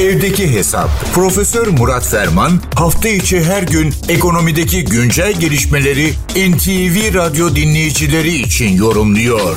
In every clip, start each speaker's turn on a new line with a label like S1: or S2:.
S1: Evdeki Hesap. Profesör Murat Ferman hafta içi her gün ekonomideki güncel gelişmeleri NTV Radyo dinleyicileri için yorumluyor.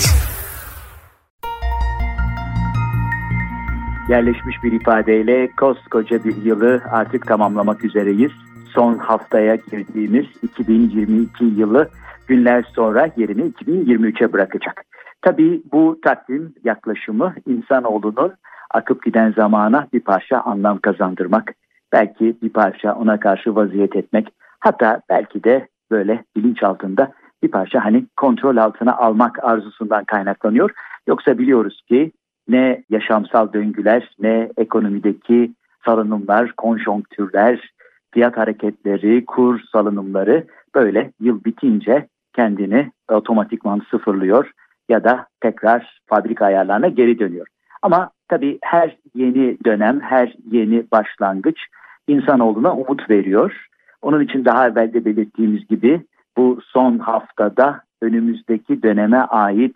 S2: Yerleşmiş bir ifadeyle koskoca bir yılı artık tamamlamak üzereyiz. Son haftaya girdiğimiz 2022 yılı günler sonra yerini 2023'e bırakacak. Tabii bu takvim yaklaşımı insanoğlunun akıp giden zamana bir parça anlam kazandırmak, belki bir parça ona karşı vaziyet etmek, hatta belki de böyle bilinç altında bir parça hani kontrol altına almak arzusundan kaynaklanıyor. Yoksa biliyoruz ki ne yaşamsal döngüler ne ekonomideki salınımlar, konjonktürler, fiyat hareketleri, kur salınımları böyle yıl bitince kendini otomatikman sıfırlıyor ya da tekrar fabrika ayarlarına geri dönüyor. Ama tabii her yeni dönem, her yeni başlangıç insanoğluna umut veriyor. Onun için daha evvel de belirttiğimiz gibi bu son haftada önümüzdeki döneme ait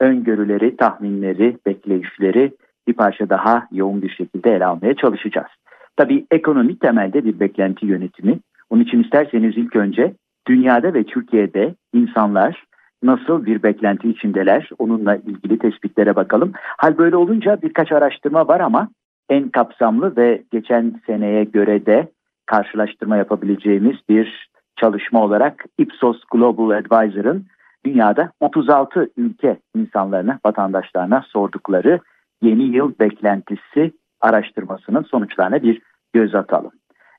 S2: öngörüleri, tahminleri, bekleyişleri bir parça daha yoğun bir şekilde ele almaya çalışacağız. Tabii ekonomik temelde bir beklenti yönetimi. Onun için isterseniz ilk önce dünyada ve Türkiye'de insanlar nasıl bir beklenti içindeler onunla ilgili tespitlere bakalım. Hal böyle olunca birkaç araştırma var ama en kapsamlı ve geçen seneye göre de karşılaştırma yapabileceğimiz bir çalışma olarak Ipsos Global Advisor'ın dünyada 36 ülke insanlarına, vatandaşlarına sordukları yeni yıl beklentisi araştırmasının sonuçlarına bir göz atalım.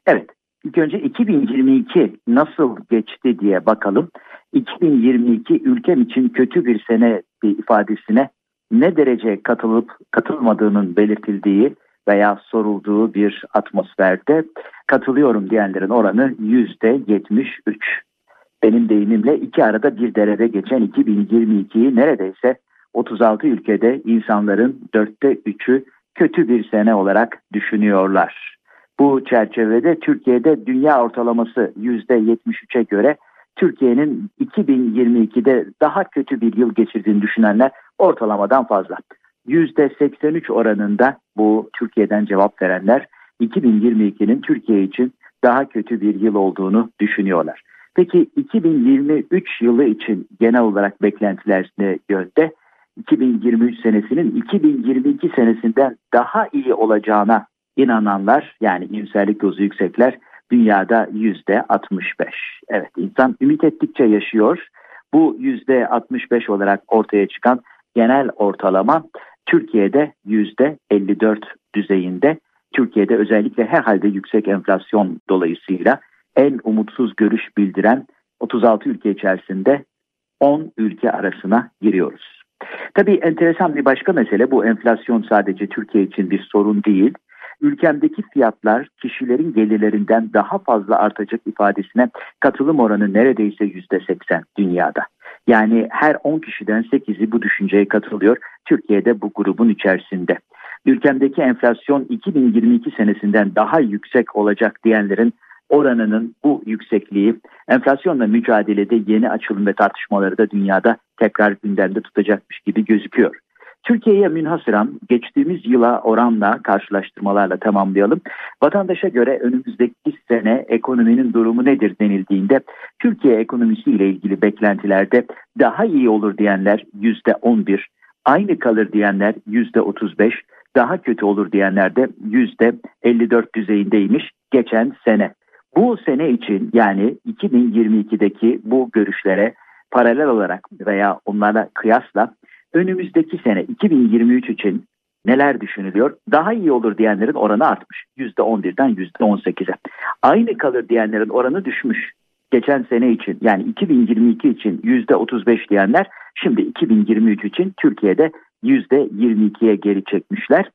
S2: Evet, ilk önce 2022 nasıl geçti diye bakalım. 2022 ülkem için kötü bir sene bir ifadesine ne derece katılıp katılmadığının belirtildiği veya sorulduğu bir atmosferde katılıyorum diyenlerin oranı yüzde 73. Benim deyimimle iki arada bir derede geçen 2022'yi neredeyse 36 ülkede insanların dörtte üçü kötü bir sene olarak düşünüyorlar. Bu çerçevede Türkiye'de dünya ortalaması %73'e göre Türkiye'nin 2022'de daha kötü bir yıl geçirdiğini düşünenler ortalamadan fazla. %83 oranında bu Türkiye'den cevap verenler 2022'nin Türkiye için daha kötü bir yıl olduğunu düşünüyorlar. Peki 2023 yılı için genel olarak beklentiler ne yönde? 2023 senesinin 2022 senesinden daha iyi olacağına inananlar yani iyimserlik dozu yüksekler dünyada yüzde 65. Evet insan ümit ettikçe yaşıyor. Bu yüzde 65 olarak ortaya çıkan genel ortalama Türkiye'de yüzde 54 düzeyinde. Türkiye'de özellikle herhalde yüksek enflasyon dolayısıyla en umutsuz görüş bildiren 36 ülke içerisinde 10 ülke arasına giriyoruz. Tabii enteresan bir başka mesele bu enflasyon sadece Türkiye için bir sorun değil ülkemdeki fiyatlar kişilerin gelirlerinden daha fazla artacak ifadesine katılım oranı neredeyse yüzde seksen dünyada. Yani her 10 kişiden 8'i bu düşünceye katılıyor. Türkiye'de bu grubun içerisinde. Ülkemdeki enflasyon 2022 senesinden daha yüksek olacak diyenlerin oranının bu yüksekliği enflasyonla mücadelede yeni açılım ve tartışmaları da dünyada tekrar gündemde tutacakmış gibi gözüküyor. Türkiye'ye münhasıran geçtiğimiz yıla oranla karşılaştırmalarla tamamlayalım. Vatandaşa göre önümüzdeki sene ekonominin durumu nedir denildiğinde Türkiye ekonomisi ile ilgili beklentilerde daha iyi olur diyenler yüzde 11, aynı kalır diyenler yüzde 35, daha kötü olur diyenler de yüzde 54 düzeyindeymiş geçen sene. Bu sene için yani 2022'deki bu görüşlere paralel olarak veya onlara kıyasla önümüzdeki sene 2023 için neler düşünülüyor? Daha iyi olur diyenlerin oranı artmış. %11'den %18'e. Aynı kalır diyenlerin oranı düşmüş. Geçen sene için yani 2022 için %35 diyenler şimdi 2023 için Türkiye'de %22'ye geri çekmişler.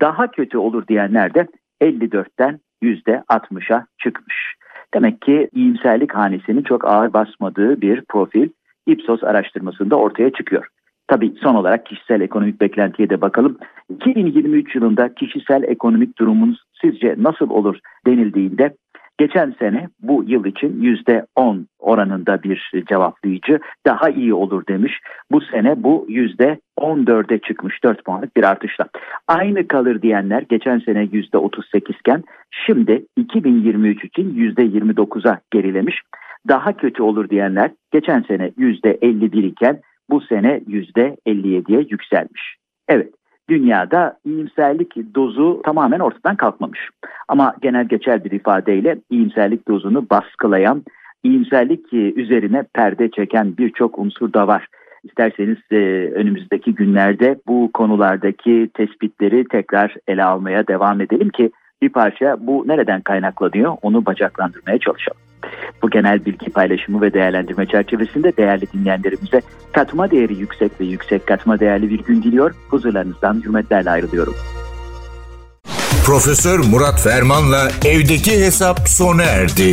S2: Daha kötü olur diyenler de 54'ten %60'a çıkmış. Demek ki iyimserlik hanesinin çok ağır basmadığı bir profil Ipsos araştırmasında ortaya çıkıyor. Tabii son olarak kişisel ekonomik beklentiye de bakalım. 2023 yılında kişisel ekonomik durumunuz sizce nasıl olur denildiğinde Geçen sene bu yıl için yüzde on oranında bir cevaplayıcı daha iyi olur demiş. Bu sene bu yüzde 14'e çıkmış 4 puanlık bir artışla. Aynı kalır diyenler geçen sene yüzde 38 iken şimdi 2023 için yüzde 29'a gerilemiş. Daha kötü olur diyenler geçen sene yüzde 51 iken bu sene yüzde 57'ye yükselmiş. Evet dünyada iyimserlik dozu tamamen ortadan kalkmamış. Ama genel geçer bir ifadeyle iyimserlik dozunu baskılayan, iyimserlik üzerine perde çeken birçok unsur da var. İsterseniz e, önümüzdeki günlerde bu konulardaki tespitleri tekrar ele almaya devam edelim ki bir parça bu nereden kaynaklanıyor onu bacaklandırmaya çalışalım. Bu genel bilgi paylaşımı ve değerlendirme çerçevesinde değerli dinleyenlerimize katma değeri yüksek ve yüksek katma değerli bir gün diliyor. Huzurlarınızdan hürmetlerle ayrılıyorum.
S1: Profesör Murat Ferman'la evdeki hesap sona erdi.